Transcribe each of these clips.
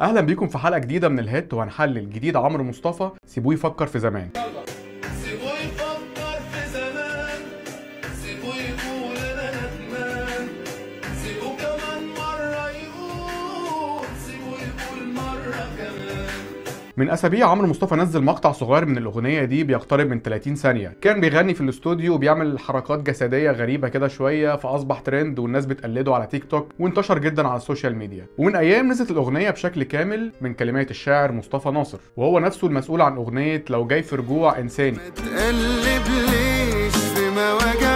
أهلا بيكم في حلقة جديدة من الهيت وهنحلل جديد عمرو مصطفى. سيبوه يفكر في زمان. من أسابيع عمرو مصطفى نزل مقطع صغير من الأغنية دي بيقترب من 30 ثانية. كان بيغني في الاستوديو وبيعمل حركات جسدية غريبة كده شوية فأصبح ترند والناس بتقلده على تيك توك وانتشر جدا على السوشيال ميديا ومن أيام نزلت الأغنية بشكل كامل من كلمات الشاعر مصطفى ناصر وهو نفسه المسؤول عن أغنية لو جاي في رجوع إنساني. ليش في مواجع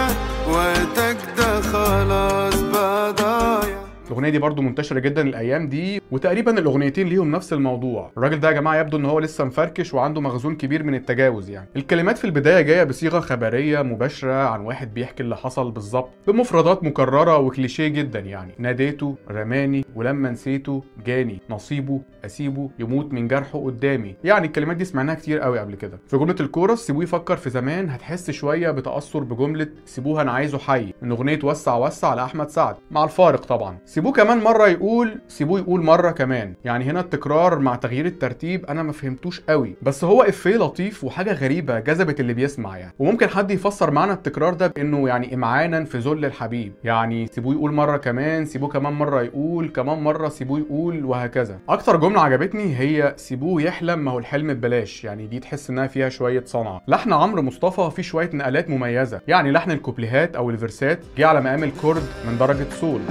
الأغنية دي برضو منتشرة جدا الأيام دي وتقريبا الأغنيتين ليهم نفس الموضوع. الراجل ده يا جماعة يبدو إن هو لسه مفركش وعنده مخزون كبير من التجاوز يعني. الكلمات في البداية جاية بصيغة خبرية مباشرة عن واحد بيحكي اللي حصل بالظبط بمفردات مكررة وكليشيه جدا يعني. ناديته رماني ولما نسيته جاني نصيبه أسيبه يموت من جرحه قدامي. يعني الكلمات دي سمعناها كتير قوي قبل كده. في جملة الكورس سيبوه يفكر في زمان هتحس شوية بتأثر بجملة سيبوه أنا عايزه حي. من أغنية وسع وسع لأحمد سعد. مع الفارق طبعا. سيبوه كمان مرة يقول سيبوه يقول مرة كمان. يعني هنا التكرار مع تغيير الترتيب أنا ما فهمتوش قوي. بس هو إفيه لطيف وحاجة غريبة جذبت اللي بيسمع يعني. وممكن حد يفسر معنى التكرار ده بإنه يعني إمعانا في ذل الحبيب. يعني سيبوه يقول مرة كمان سيبوه كمان مرة يقول كمان مرة سيبوه يقول وهكذا. أكتر جملة عجبتني هي سيبوه يحلم ما هو الحلم ببلاش. يعني دي تحس إنها فيها شوية صنعة. لحن عمرو مصطفى فيه شوية نقلات مميزة. يعني لحن الكوبليهات أو الفيرسات جه على مقام الكورد من درجة سول.